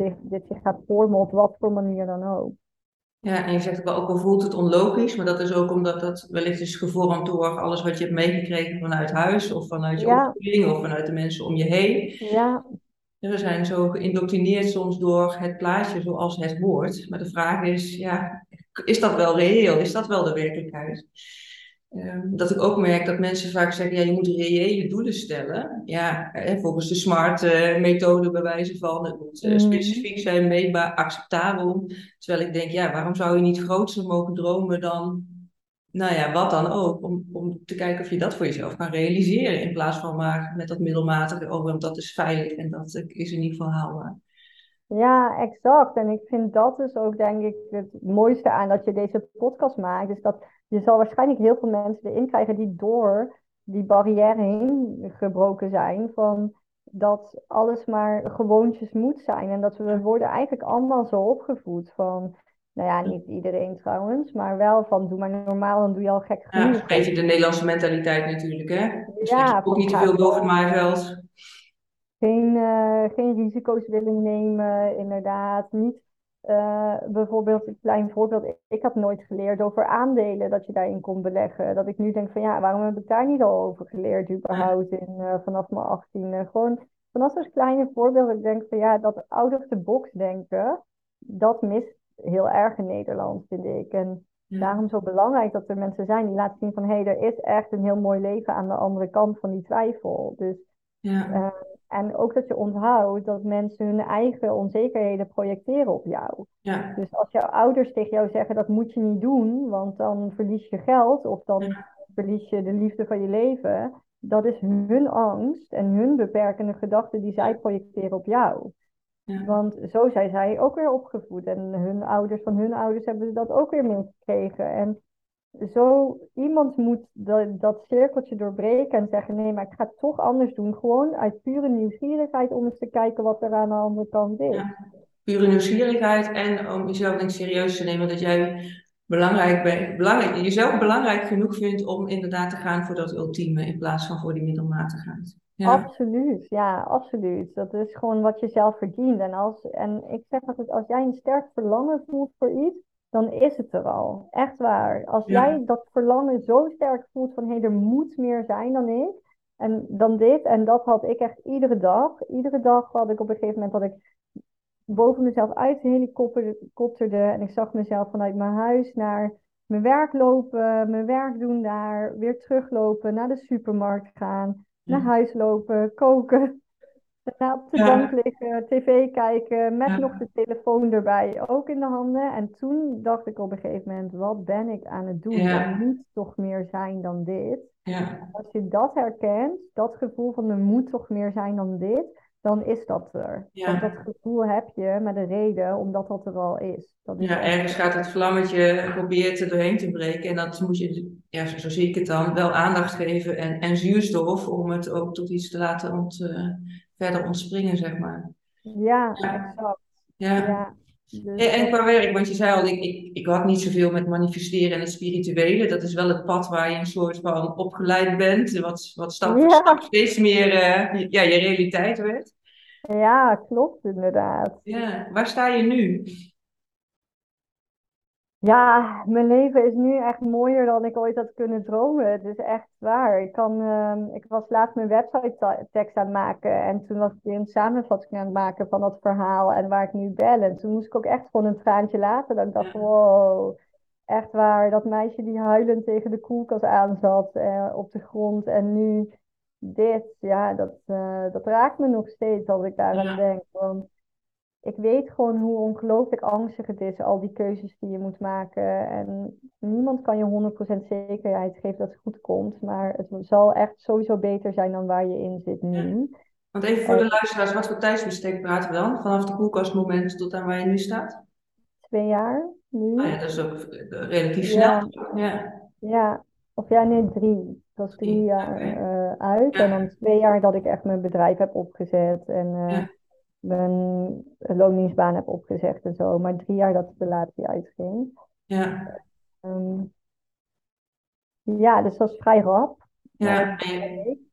dit, dit zich gaat vormen op wat voor manier dan ook. Ja, en je zegt ook al voelt het onlogisch, maar dat is ook omdat dat wellicht is gevormd door alles wat je hebt meegekregen vanuit huis of vanuit je ja. opvoeding of vanuit de mensen om je heen. Ja. We zijn zo geïndoctrineerd soms door het plaatje zoals het hoort. Maar de vraag is, ja, is dat wel reëel? Is dat wel de werkelijkheid? Ehm, dat ik ook merk dat mensen vaak zeggen, ja, je moet reële doelen stellen. Ja, volgens de SMART-methode uh, bewijzen van, het moet uh, specifiek zijn, meetbaar, acceptabel. Terwijl ik denk, ja, waarom zou je niet groter mogen dromen dan, nou ja, wat dan ook, om, om te kijken of je dat voor jezelf kan realiseren. In plaats van maar met dat middelmatige, oh, want dat is veilig en dat is in ieder geval haalbaar. Ja, exact. En ik vind dat dus ook, denk ik, het mooiste aan dat je deze podcast maakt. Is dat je zal waarschijnlijk heel veel mensen erin krijgen die door die barrière heen gebroken zijn. Van dat alles maar gewoontjes moet zijn. En dat we worden eigenlijk allemaal zo opgevoed van. Nou ja, niet iedereen trouwens, maar wel van doe maar normaal, dan doe je al gek genoeg. Ja, een beetje de Nederlandse mentaliteit natuurlijk, hè? Dus ja, ook niet te veel boven het maaiveld. Geen, uh, geen risico's willen nemen, inderdaad. Niet uh, bijvoorbeeld, een klein voorbeeld. Ik had nooit geleerd over aandelen, dat je daarin kon beleggen. Dat ik nu denk van ja, waarom heb ik daar niet al over geleerd überhaupt in, uh, vanaf mijn achttiende? Gewoon vanaf zo'n kleine voorbeeld. Ik denk van ja, dat out of the box denken, dat mist heel erg in Nederland, vind ik. En daarom zo belangrijk dat er mensen zijn die laten zien van hé, hey, er is echt een heel mooi leven aan de andere kant van die twijfel. Dus ja. En ook dat je onthoudt dat mensen hun eigen onzekerheden projecteren op jou. Ja. Dus als jouw ouders tegen jou zeggen dat moet je niet doen, want dan verlies je geld of dan verlies je de liefde van je leven. Dat is hun angst en hun beperkende gedachten die zij projecteren op jou. Ja. Want zo zijn zij ook weer opgevoed. En hun ouders van hun ouders hebben dat ook weer meegekregen. En zo iemand moet dat, dat cirkeltje doorbreken en zeggen: nee, maar ik ga het toch anders doen. Gewoon uit pure nieuwsgierigheid om eens te kijken wat er aan de andere kant is. Ja, pure nieuwsgierigheid en om jezelf denk serieus te nemen dat jij belangrijk bent, belangrijk, jezelf belangrijk genoeg vindt om inderdaad te gaan voor dat ultieme in plaats van voor die middelmatigheid. Ja. Absoluut, ja, absoluut. Dat is gewoon wat je zelf verdient. En, als, en ik zeg altijd, als jij een sterk verlangen voelt voor iets, dan is het er al. Echt waar. Als jij dat verlangen zo sterk voelt van hé, hey, er moet meer zijn dan ik. En dan dit. En dat had ik echt iedere dag. Iedere dag had ik op een gegeven moment dat ik boven mezelf uit de helikopterde. En ik zag mezelf vanuit mijn huis naar mijn werk lopen, mijn werk doen daar, weer teruglopen, naar de supermarkt gaan, naar huis lopen, koken. Daarna op de bank liggen, tv kijken, met nog de telefoon erbij, ook in de handen. En toen dacht ik op een gegeven moment, wat ben ik aan het doen? Er moet toch meer zijn dan dit. Als je dat herkent, dat gevoel van er moet toch meer zijn dan dit, dan is dat er. Want dat gevoel heb je met een reden, omdat dat er al is. Dat is ja, ergens gaat het vlammetje, probeert er doorheen te breken. En dat moet je, ja, zo zie ik het dan, wel aandacht geven en, en zuurstof om het ook tot iets te laten ont, uh, verder ontspringen, zeg maar. Ja, exact. Ja. ja. Dus en, qua werk, want je zei al, ik, ik, ik had niet zoveel met manifesteren en het spirituele. Dat is wel het pad waar je een soort van opgeleid bent, wat, wat stap voor stap steeds meer uh, ja, je realiteit werd. Ja, klopt inderdaad. Ja, waar sta je nu? Ja, mijn leven is nu echt mooier dan ik ooit had kunnen dromen. Het is echt waar. Ik, kan, uh, ik was laatst mijn website tekst aan het maken. En toen was ik weer een samenvatting aan het maken van dat verhaal en waar ik nu ben. En toen moest ik ook echt gewoon een traantje laten. Dat ik dacht, wow. echt waar, dat meisje die huilend tegen de koelkast aanzat uh, op de grond en nu dit, ja, dat, uh, dat raakt me nog steeds als ik daaraan ja. denk. Want ik weet gewoon hoe ongelooflijk angstig het is, al die keuzes die je moet maken. En niemand kan je 100% zekerheid geven dat het goed komt. Maar het zal echt sowieso beter zijn dan waar je in zit nu. Want even voor de luisteraars, wat voor tijdsbestek praten we dan? Vanaf de koelkastmoment tot aan waar je nu staat? Twee jaar nu. Ah ja, dat is ook relatief snel. Ja. ja. Of ja, nee, drie. Dat was drie jaar uh, uit. En dan twee jaar dat ik echt mijn bedrijf heb opgezet. En uh, mijn loondienstbaan heb opgezegd en zo. Maar drie jaar dat de relatie uitging. Ja. Um, ja, dus dat is vrij rap. Ja.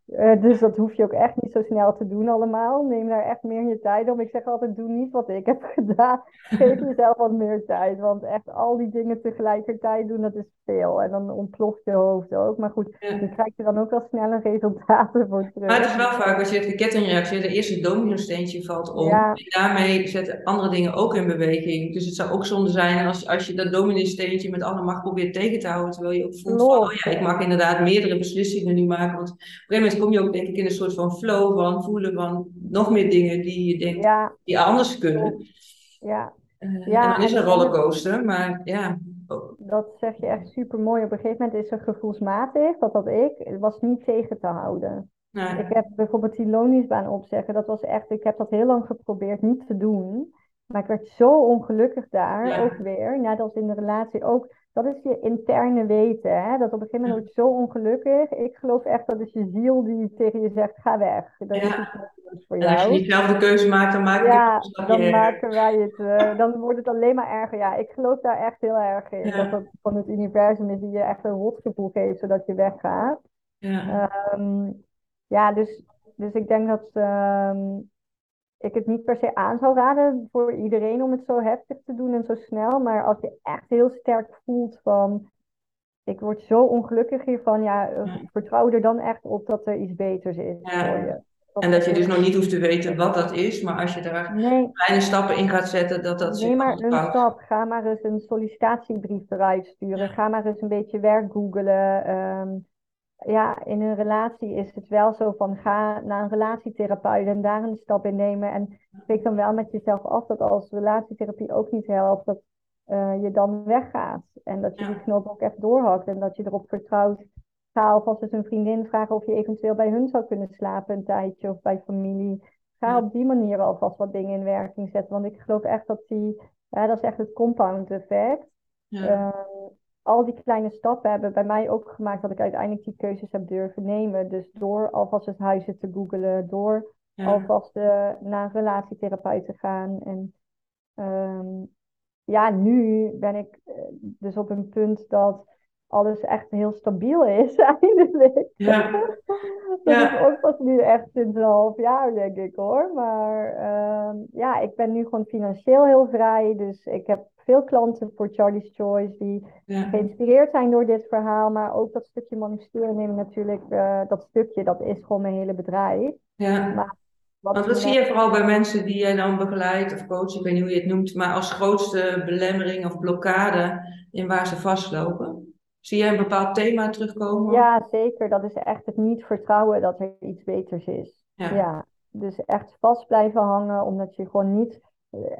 Uh, dus dat hoef je ook echt niet zo snel te doen allemaal. Neem daar echt meer je tijd om. Ik zeg altijd, doe niet wat ik heb gedaan. Geef jezelf wat meer tijd. Want echt al die dingen tegelijkertijd doen, dat is veel. En dan ontploft je hoofd ook. Maar goed, ja. je krijgt er dan ook wel snelle resultaten voor terug. Maar het is wel vaak, als je de kettingreactie, de eerste domino-steentje valt om. Ja. En daarmee zetten andere dingen ook in beweging. Dus het zou ook zonde zijn als, als je dat domino-steentje met alle macht probeert tegen te houden. Terwijl je ook voelt van, oh ja, ik mag inderdaad meerdere beslissingen nu maken. Want op een gegeven moment kom je ook denk ik in een soort van flow van voelen van nog meer dingen die je denkt die anders kunnen. Ja. Uh, ja, en dan is een rollercoaster, maar ja. Dat zeg je echt super mooi. Op een gegeven moment is er gevoelsmatig, dat had ik, was niet tegen te houden. Nee. Ik heb bijvoorbeeld die loningsbaan opzeggen, dat was echt, ik heb dat heel lang geprobeerd niet te doen. Maar ik werd zo ongelukkig daar Ja. ook weer. Net als in de relatie ook. Dat is je interne weten. Hè? Dat op een gegeven moment zo ongelukkig. Ik geloof echt dat is je ziel die tegen je zegt: ga weg. Dat is Ja. iets nutteloos voor En als je jou. niet zelf de keuze maakt, dan maak je Ja, dan maken wij het. eh, dan wordt het alleen maar erger. Ja, ik geloof daar echt heel erg in. Ja. Dat dat van het universum is die je echt een rotgevoel geeft zodat je weggaat. Ja. Ehm, ja, dus, dus ik denk dat ehm, ik het niet per se aan zou raden voor iedereen om het zo heftig te doen en zo snel. Maar als je echt heel sterk voelt van, ik word zo ongelukkig hiervan, ja, eh, Ja. vertrouw er dan echt op dat er iets beters is Ja. voor je. En dat je dus nog niet hoeft te weten wat dat is, maar als je daar Nee, kleine stappen in gaat zetten, dat dat neem maar een stap. Ga maar eens een sollicitatiebrief eruit sturen. Ja. Ga maar eens een beetje werk googelen. Ehm, ja, in een relatie is het wel zo van ga naar een relatietherapeut en daar een stap in nemen. En spreek dan wel met jezelf af dat als relatietherapie ook niet helpt, dat eh, je dan weggaat. En dat je Ja. die knoop ook echt doorhakt en dat je erop vertrouwt. Ga alvast eens een vriendin vragen of je eventueel bij hun zou kunnen slapen een tijdje of bij familie. Ga Ja. op die manier alvast wat dingen in werking zetten. Want ik geloof echt dat die, ja, dat is echt het compound effect. Ja. Ehm, al die kleine stappen hebben bij mij ook gemaakt dat ik uiteindelijk die keuzes heb durven nemen. Dus door alvast eens huizen te googelen, door Ja. alvast eh, naar een relatietherapeut te gaan. En ehm, ja, nu ben ik eh, dus op een punt dat alles echt heel stabiel is, eindelijk. Ja. Dat Ja. is ook pas nu echt sinds een half jaar, denk ik hoor. Maar ehm, ja, ik ben nu gewoon financieel heel vrij. Dus ik heb veel klanten voor Charlie's Choice die Ja. geïnspireerd zijn door dit verhaal. Maar ook dat stukje manifesteren neem ik natuurlijk, eh, dat stukje, dat is gewoon mijn hele bedrijf. Ja. Maar wat Want wat zie je vooral bij mensen die jij dan begeleidt of coach, ik weet niet hoe je het noemt, maar als grootste belemmering of blokkade in waar ze vastlopen? Zie jij een bepaald thema terugkomen? Ja, zeker. Dat is echt het niet vertrouwen dat er iets beters is. Ja. Ja, dus echt vast blijven hangen, omdat je gewoon niet.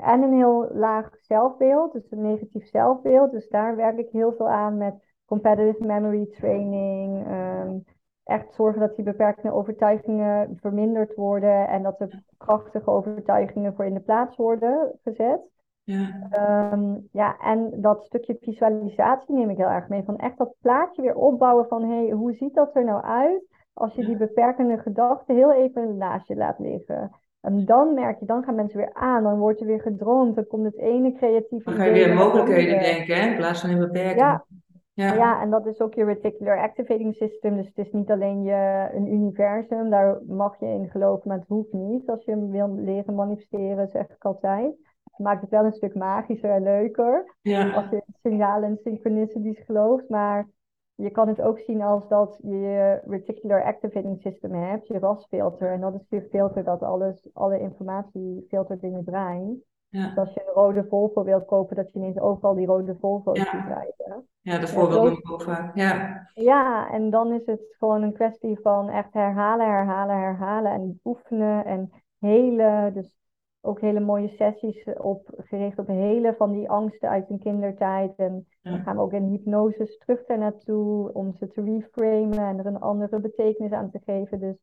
En een heel laag zelfbeeld, dus een negatief zelfbeeld. Dus daar werk ik heel veel aan met competitive memory training. ehm, echt zorgen dat die beperkende overtuigingen verminderd worden en dat er krachtige overtuigingen voor in de plaats worden gezet. Ja. Ehm, ja, en dat stukje visualisatie neem ik heel erg mee. Van echt dat plaatje weer opbouwen van hé, hey, hoe ziet dat er nou uit als je die beperkende gedachten heel even naast je laat liggen. En dan merk je, dan gaan mensen weer aan, dan wordt er weer gedroomd, dan komt het ene creatieve Dan ga je weer mogelijkheden denken, hè, in plaats van in beperking. Ja, Ja. ja, en dat is ook je reticular activating system. Dus het is niet alleen je, een universum, daar mag je in geloven, maar het hoeft niet. Als je hem wil leren manifesteren, zeg ik altijd. Maakt het wel een stuk magischer en leuker. Ja. Als je in signalen en synchronicities gelooft. Maar je kan het ook zien als dat je je reticular activating system hebt, je RAS-filter. En dat is je filter dat alles, alle informatie filtert in je brein. Dus als je een rode Volvo wilt kopen, dat je ineens overal die rode Volvo's ziet rijden. Ja, dat voorbeeld noem ik ook vaak. Ja. ja, en dan is het gewoon een kwestie van echt herhalen, herhalen, herhalen en oefenen en hele, dus ook hele mooie sessies op, gericht op hele van die angsten uit hun kindertijd. En dan gaan we ook in hypnose terug daar naartoe om ze te reframen en er een andere betekenis aan te geven. Dus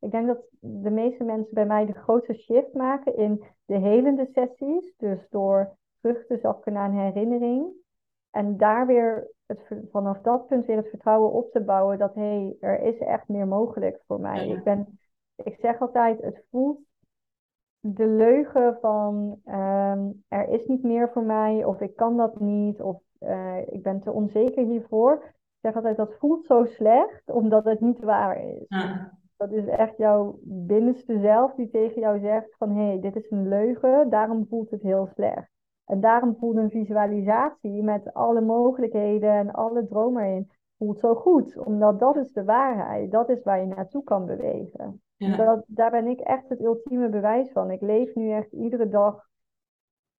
ik denk dat de meeste mensen bij mij de grootste shift maken in de helende sessies. Dus door terug te zakken naar een herinnering. En daar weer het, vanaf dat punt weer het vertrouwen op te bouwen dat hé, hey, er is echt meer mogelijk voor mij. Ik, ben, ik zeg altijd, het voelt de leugen van ehm, er is niet meer voor mij of ik kan dat niet of uh, ik ben te onzeker hiervoor. Ik zeg altijd dat voelt zo slecht omdat het niet waar is. Dat is echt jouw binnenste zelf die tegen jou zegt van hé, hey, dit is een leugen, daarom voelt het heel slecht. En daarom voelt een visualisatie met alle mogelijkheden en alle dromen erin voelt zo goed. Omdat dat is de waarheid. Dat is waar je naartoe kan bewegen. Dat, daar ben ik echt het ultieme bewijs van. Ik leef nu echt iedere dag.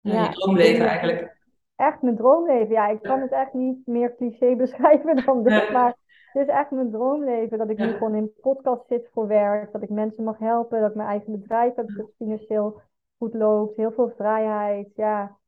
Ja, ja je droomleven eigenlijk. Echt mijn droomleven. Ja, ik kan het echt niet meer cliché beschrijven dan dit. Maar het is echt mijn droomleven. Dat ik nu gewoon in podcast zit voor werk. Dat ik mensen mag helpen. Dat ik mijn eigen bedrijf heb dat financieel goed loopt. Heel veel vrijheid. Ja,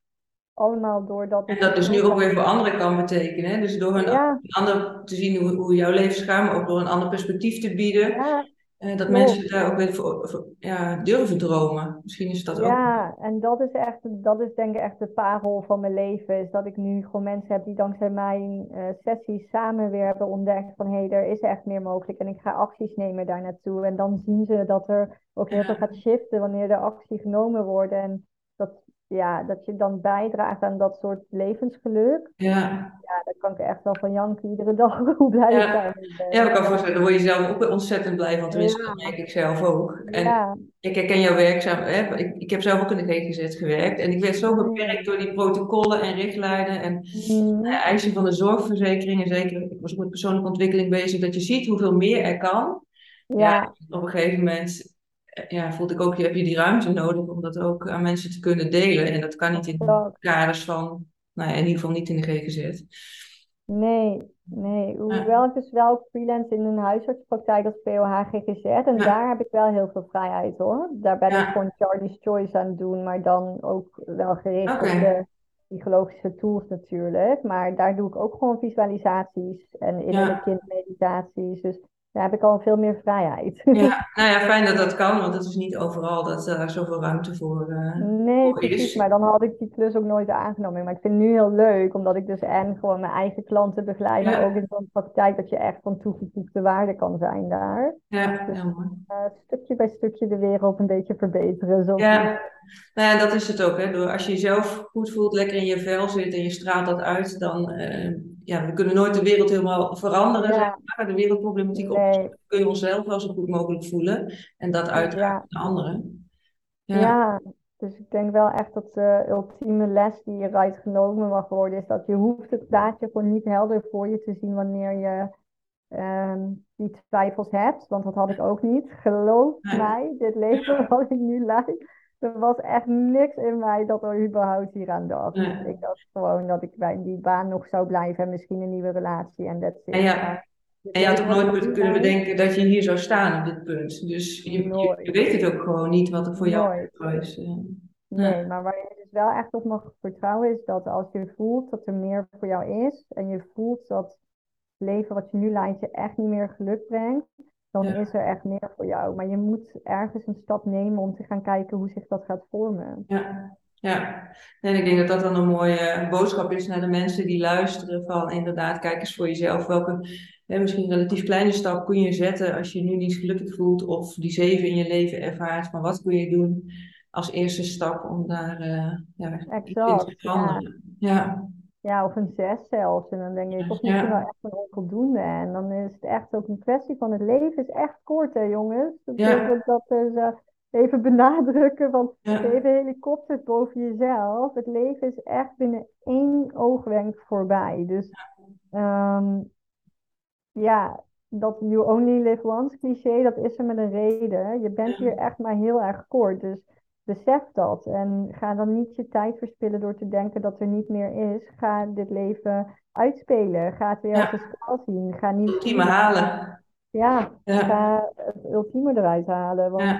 allemaal doordat... En dat dus nu ook weer voor anderen kan betekenen. Dus door een, ander te zien hoe, hoe jouw leven maar ook door een ander perspectief te bieden. Ja. Uh, dat mensen daar ook weer voor, ja, durven dromen. Misschien is dat ook. Ja, en dat is echt, dat is denk ik echt de parel van mijn leven. Is dat ik nu gewoon mensen heb die dankzij mijn uh, sessies samen weer hebben ontdekt van hé, hey, er is echt meer mogelijk. En ik ga acties nemen daar naartoe. En dan zien ze dat er ook heel veel gaat shiften wanneer de actie genomen wordt. En dat ja, dat je dan bijdraagt aan dat soort levensgeluk. Ja. Ja, daar kan ik echt wel van janken iedere dag hoe blij ja. ik ben. Ja, ik kan voorstellen, daar word je zelf ook ontzettend blij van. Tenminste, ja. dat merk ik zelf ook. En ja. ik herken jouw werkzaam. Hè? Ik, ik heb zelf ook in de GGZ gewerkt. En ik werd zo beperkt door die protocollen en richtlijnen en mm. eisen van de zorgverzekering. En zeker, ik was ook met persoonlijke ontwikkeling bezig. Dat je ziet hoeveel meer er kan. Ja. op een gegeven moment ja, voelde ik ook, heb je die ruimte nodig om dat ook aan mensen te kunnen delen. En dat kan niet in de kaders van, nou ja, in ieder geval niet in de GGZ. Nee, nee. Hoewel ik dus wel freelance in een huisartspraktijk als POH GGZ. En daar heb ik wel heel veel vrijheid hoor. Daar ben ik gewoon Charlie's Choice aan het doen, maar dan ook wel gericht op de psychologische tools natuurlijk. Maar daar doe ik ook gewoon visualisaties en innerlijke kindmeditaties. Dus daar heb ik al veel meer vrijheid. Ja, nou ja, fijn dat dat kan, want het is niet overal dat er zoveel ruimte voor, uh, nee, precies, maar dan had ik die klus ook nooit aangenomen. Maar ik vind het nu heel leuk, omdat ik dus en gewoon mijn eigen klanten begeleid, maar ook in zo'n praktijk dat je echt van toegevoegde waarde kan zijn daar. Ja, dus, mooi. Uh, stukje bij stukje de wereld een beetje verbeteren. Zo ja. Nou ja, dat is het ook. Hè. Door, als je jezelf goed voelt, lekker in je vel zit en je straalt dat uit, dan... Ja, we kunnen nooit de wereld helemaal veranderen. Ja. maar. De wereldproblematiek nee. op kun je onszelf wel zo goed mogelijk voelen. En dat uitdragen naar anderen. Ja. ja. dus ik denk wel echt dat de ultieme les die eruit genomen mag worden, is dat je hoeft het plaatje gewoon niet helder voor je te zien wanneer je um, die twijfels hebt. Want dat had ik ook niet. Geloof mij, dit leven wat ik nu leid er was echt niks in mij dat er überhaupt hier aan dacht. Ik dacht gewoon dat ik bij die baan nog zou blijven en misschien een nieuwe relatie en dat En, ja. en je had ook nooit kunnen bedenken dat je hier zou staan op dit punt. Dus je, je, weet het ook gewoon niet wat er voor jou is. Nee, maar waar je dus wel echt op mag vertrouwen is dat als je voelt dat er meer voor jou is en je voelt dat het leven wat je nu leidt je echt niet meer geluk brengt, dan is er echt meer voor jou. Maar je moet ergens een stap nemen om te gaan kijken hoe zich dat gaat vormen. Ja, ja. En ik denk dat dat dan een mooie boodschap is naar de mensen die luisteren. Van inderdaad, kijk eens voor jezelf welke hè, misschien relatief kleine stap kun je zetten als je nu niet gelukkig voelt. Of die zeven in je leven ervaart. Van wat kun je doen als eerste stap om daar uh, ja, exact, te veranderen. Ja. ja. Ja, of een zes zelfs. En dan denk ik, of misschien wel echt een onvoldoende. En dan is het echt ook een kwestie van het leven is echt kort, hè jongens. Dat ja. dat dus, uh, even benadrukken, want ja. even helikopter boven jezelf. Het leven is echt binnen één oogwenk voorbij. Dus um, ja, dat you only live once cliché, dat is er met een reden. Je bent hier echt maar heel erg kort. Dus besef dat. En ga dan niet je tijd verspillen door te denken dat er niet meer is. Ga dit leven uitspelen. Ga het weer Ja. als een spel zien. Ga niet Ultieme halen. Ja, Ja. ga het ultieme eruit halen. Want Ja.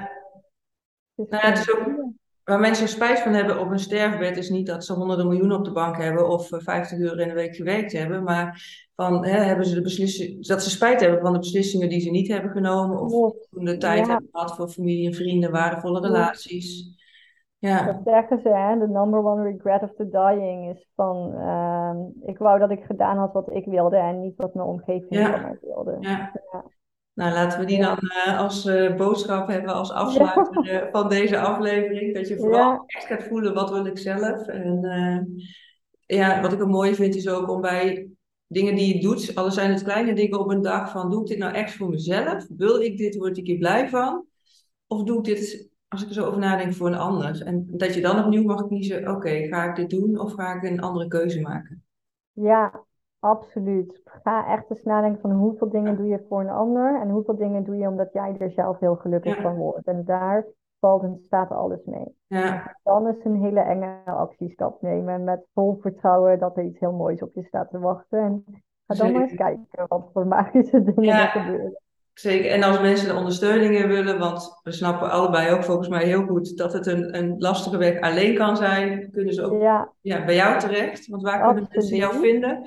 het is Nou het is ook-. Waar mensen spijt van hebben op hun sterfbed is niet dat ze honderden miljoenen op de bank hebben of eh, 50 uur in de week gewerkt hebben, maar van hè, hebben ze de beslissing, dat ze spijt hebben van de beslissingen die ze niet hebben genomen of de tijd hebben gehad voor familie en vrienden, waardevolle relaties. Ja, Dat zeggen ze, hè? The number one regret of the dying is van... ehm, ik wou dat ik gedaan had wat ik wilde en niet wat mijn omgeving Ja. van mij wilde. ja. Nou, laten we die dan eh, als eh, boodschap hebben, als afsluiter eh, van deze aflevering. Dat je vooral Ja. echt gaat voelen, wat wil ik zelf? En ja, wat ik ook mooi vind, is ook om bij dingen die je doet, al zijn het kleine dingen op een dag, van doe ik dit nou echt voor mezelf? Wil ik dit, word ik hier blij van? Of doe ik dit, als ik er zo over nadenk, voor een ander? En dat je dan opnieuw mag kiezen, oké, ga ik dit doen of ga ik een andere keuze maken? Ja, absoluut. Ga echt eens nadenken van hoeveel dingen doe je voor een ander en hoeveel dingen doe je omdat jij er zelf heel gelukkig Ja. van wordt. En daar valt en staat alles mee. Ja, Dan is een hele enge actiestap nemen met vol vertrouwen dat er iets heel moois op je staat te wachten. En ga dan maar eens kijken wat voor magische dingen Ja. er gebeuren. Zeker, en als mensen de ondersteuning in willen, want we snappen allebei ook volgens mij heel goed dat het een, een lastige weg alleen kan zijn, kunnen ze ook Ja, ja, bij jou terecht. Want waar kunnen mensen jou vinden?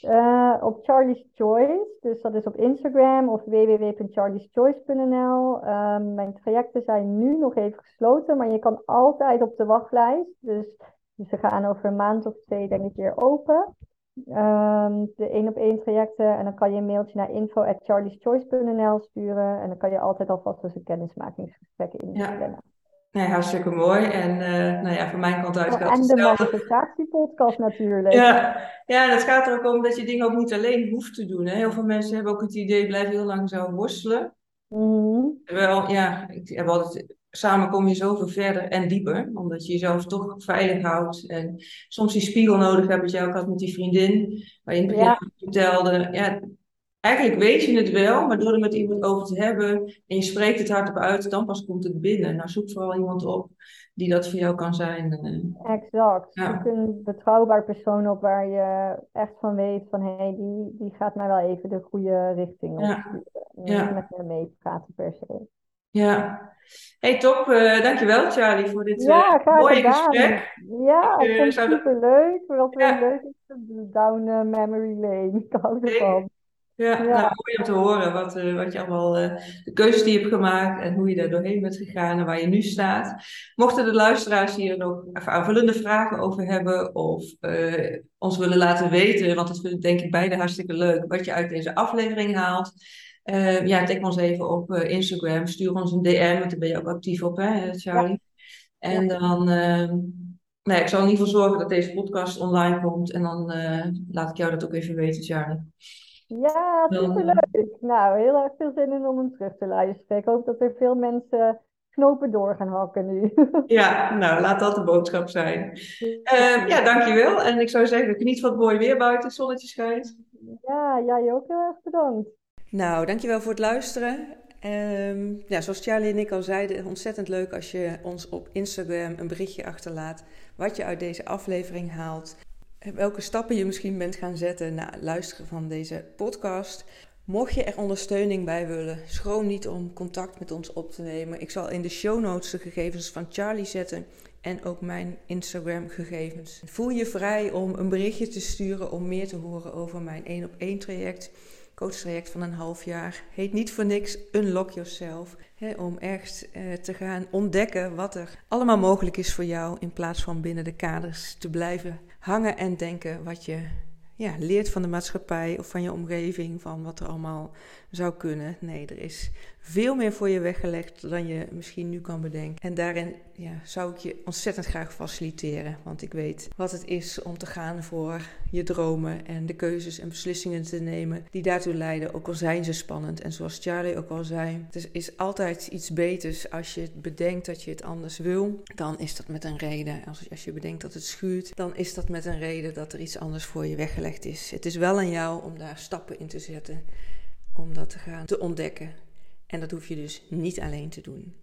eh, op Charlie's Choice, dus dat is op Instagram of www.charlieschoice.nl. Ehm, mijn trajecten zijn nu nog even gesloten, maar je kan altijd op de wachtlijst. Dus, dus ze gaan over een maand of twee denk ik weer open. Ehm, de één op één trajecten. En dan kan je een mailtje naar info.charlieschoice.nl sturen. En dan kan je altijd alvast eens een kennismakingsgesprek inplannen. Nee, hartstikke mooi. En eh, nou ja, van mijn kant uit Oh, geldt en de manifestatiepodcast natuurlijk. Ja, ja, het gaat er ook om dat je dingen ook niet alleen hoeft te doen. Hè. Heel veel mensen hebben ook het idee, blijf heel lang zo worstelen. Mhm. Terwijl, ja, ik heb altijd, samen kom je zoveel verder en dieper, omdat je jezelf toch veilig houdt. En soms die spiegel nodig hebt, wat jij ook had met die vriendin, waar je in het begin Ja. vertelde. Ja, eigenlijk weet je het wel, maar door er met iemand over te hebben en je spreekt het hardop uit, dan pas komt het binnen. Nou, zoek vooral iemand op die dat voor jou kan zijn. eh. Exact. Ja. Zoek een betrouwbaar persoon op waar je echt van weet van hé, hey, die, die gaat mij wel even de goede richting op Ja. En Ja. Met me mee praten per se. Ja. Hey, top. eh, dankjewel Charlie voor dit Ja, eh, mooie gedaan. gesprek. Ja, Ik, ik eh, vond het zou dat-. Wat Ja. leuk is, down memory lane. Ik hou ervan. Ja, Ja. nou, mooi om te horen wat, wat je allemaal, de keuzes die je hebt gemaakt en hoe je daar doorheen bent gegaan en waar je nu staat. Mochten de luisteraars hier nog aanvullende vragen over hebben of ons willen laten weten, want dat vinden we denk ik beide hartstikke leuk, wat je uit deze aflevering haalt. Eh, ja, tag ons even op eh, Instagram, stuur ons een DM, want daar ben je ook actief op, hè, Charlie? En dan, eh, nou ja, ik zal in ieder geval zorgen dat deze podcast online komt en dan eh, laat ik jou dat ook even weten, Charlie. Ja, superleuk. Nou, heel erg veel zin in om hem terug te luisteren. Ik hoop dat er veel mensen knopen door gaan hakken nu. Ja, nou, laat dat de boodschap zijn. Eh, ja, dankjewel. En ik zou zeggen, geniet van het mooie weer buiten, het zonnetje schijnt. Ja, jij ook heel erg bedankt. Nou, dankjewel voor het luisteren. Ehm, ja, zoals Charlie en ik al zeiden, ontzettend leuk als je ons op Instagram een berichtje achterlaat wat je uit deze aflevering haalt. Welke stappen je misschien bent gaan zetten na het luisteren van deze podcast. Mocht je er ondersteuning bij willen, schroom niet om contact met ons op te nemen. Ik zal in de show notes de gegevens van Charlie zetten en ook mijn Instagram gegevens. Voel je vrij om een berichtje te sturen om meer te horen over mijn 1 op 1 traject coachtraject van een half jaar. Heet niet voor niks Unlock Yourself. Hè, om ergens eh, te gaan ontdekken wat er allemaal mogelijk is voor jou. In plaats van binnen de kaders te blijven hangen en denken wat je ja, leert van de maatschappij of van je omgeving. Van wat er allemaal zou kunnen. Nee, er is veel meer voor je weggelegd dan je misschien nu kan bedenken. En daarin ja, zou ik je ontzettend graag faciliteren. Want ik weet wat het is om te gaan voor je dromen en de keuzes en beslissingen te nemen die daartoe leiden. Ook al zijn ze spannend. En zoals Charlie ook al zei, het is altijd iets beters als je bedenkt dat je het anders wil. Dan is dat met een reden. Als, als je bedenkt dat het schuurt, dan is dat met een reden dat er iets anders voor je weggelegd is. Het is wel aan jou om daar stappen in te zetten. Om dat te gaan te ontdekken. En dat hoef je dus niet alleen te doen.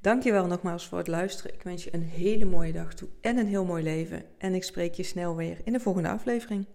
Dankjewel nogmaals voor het luisteren. Ik wens je een hele mooie dag toe en een heel mooi leven. En ik spreek je snel weer in de volgende aflevering.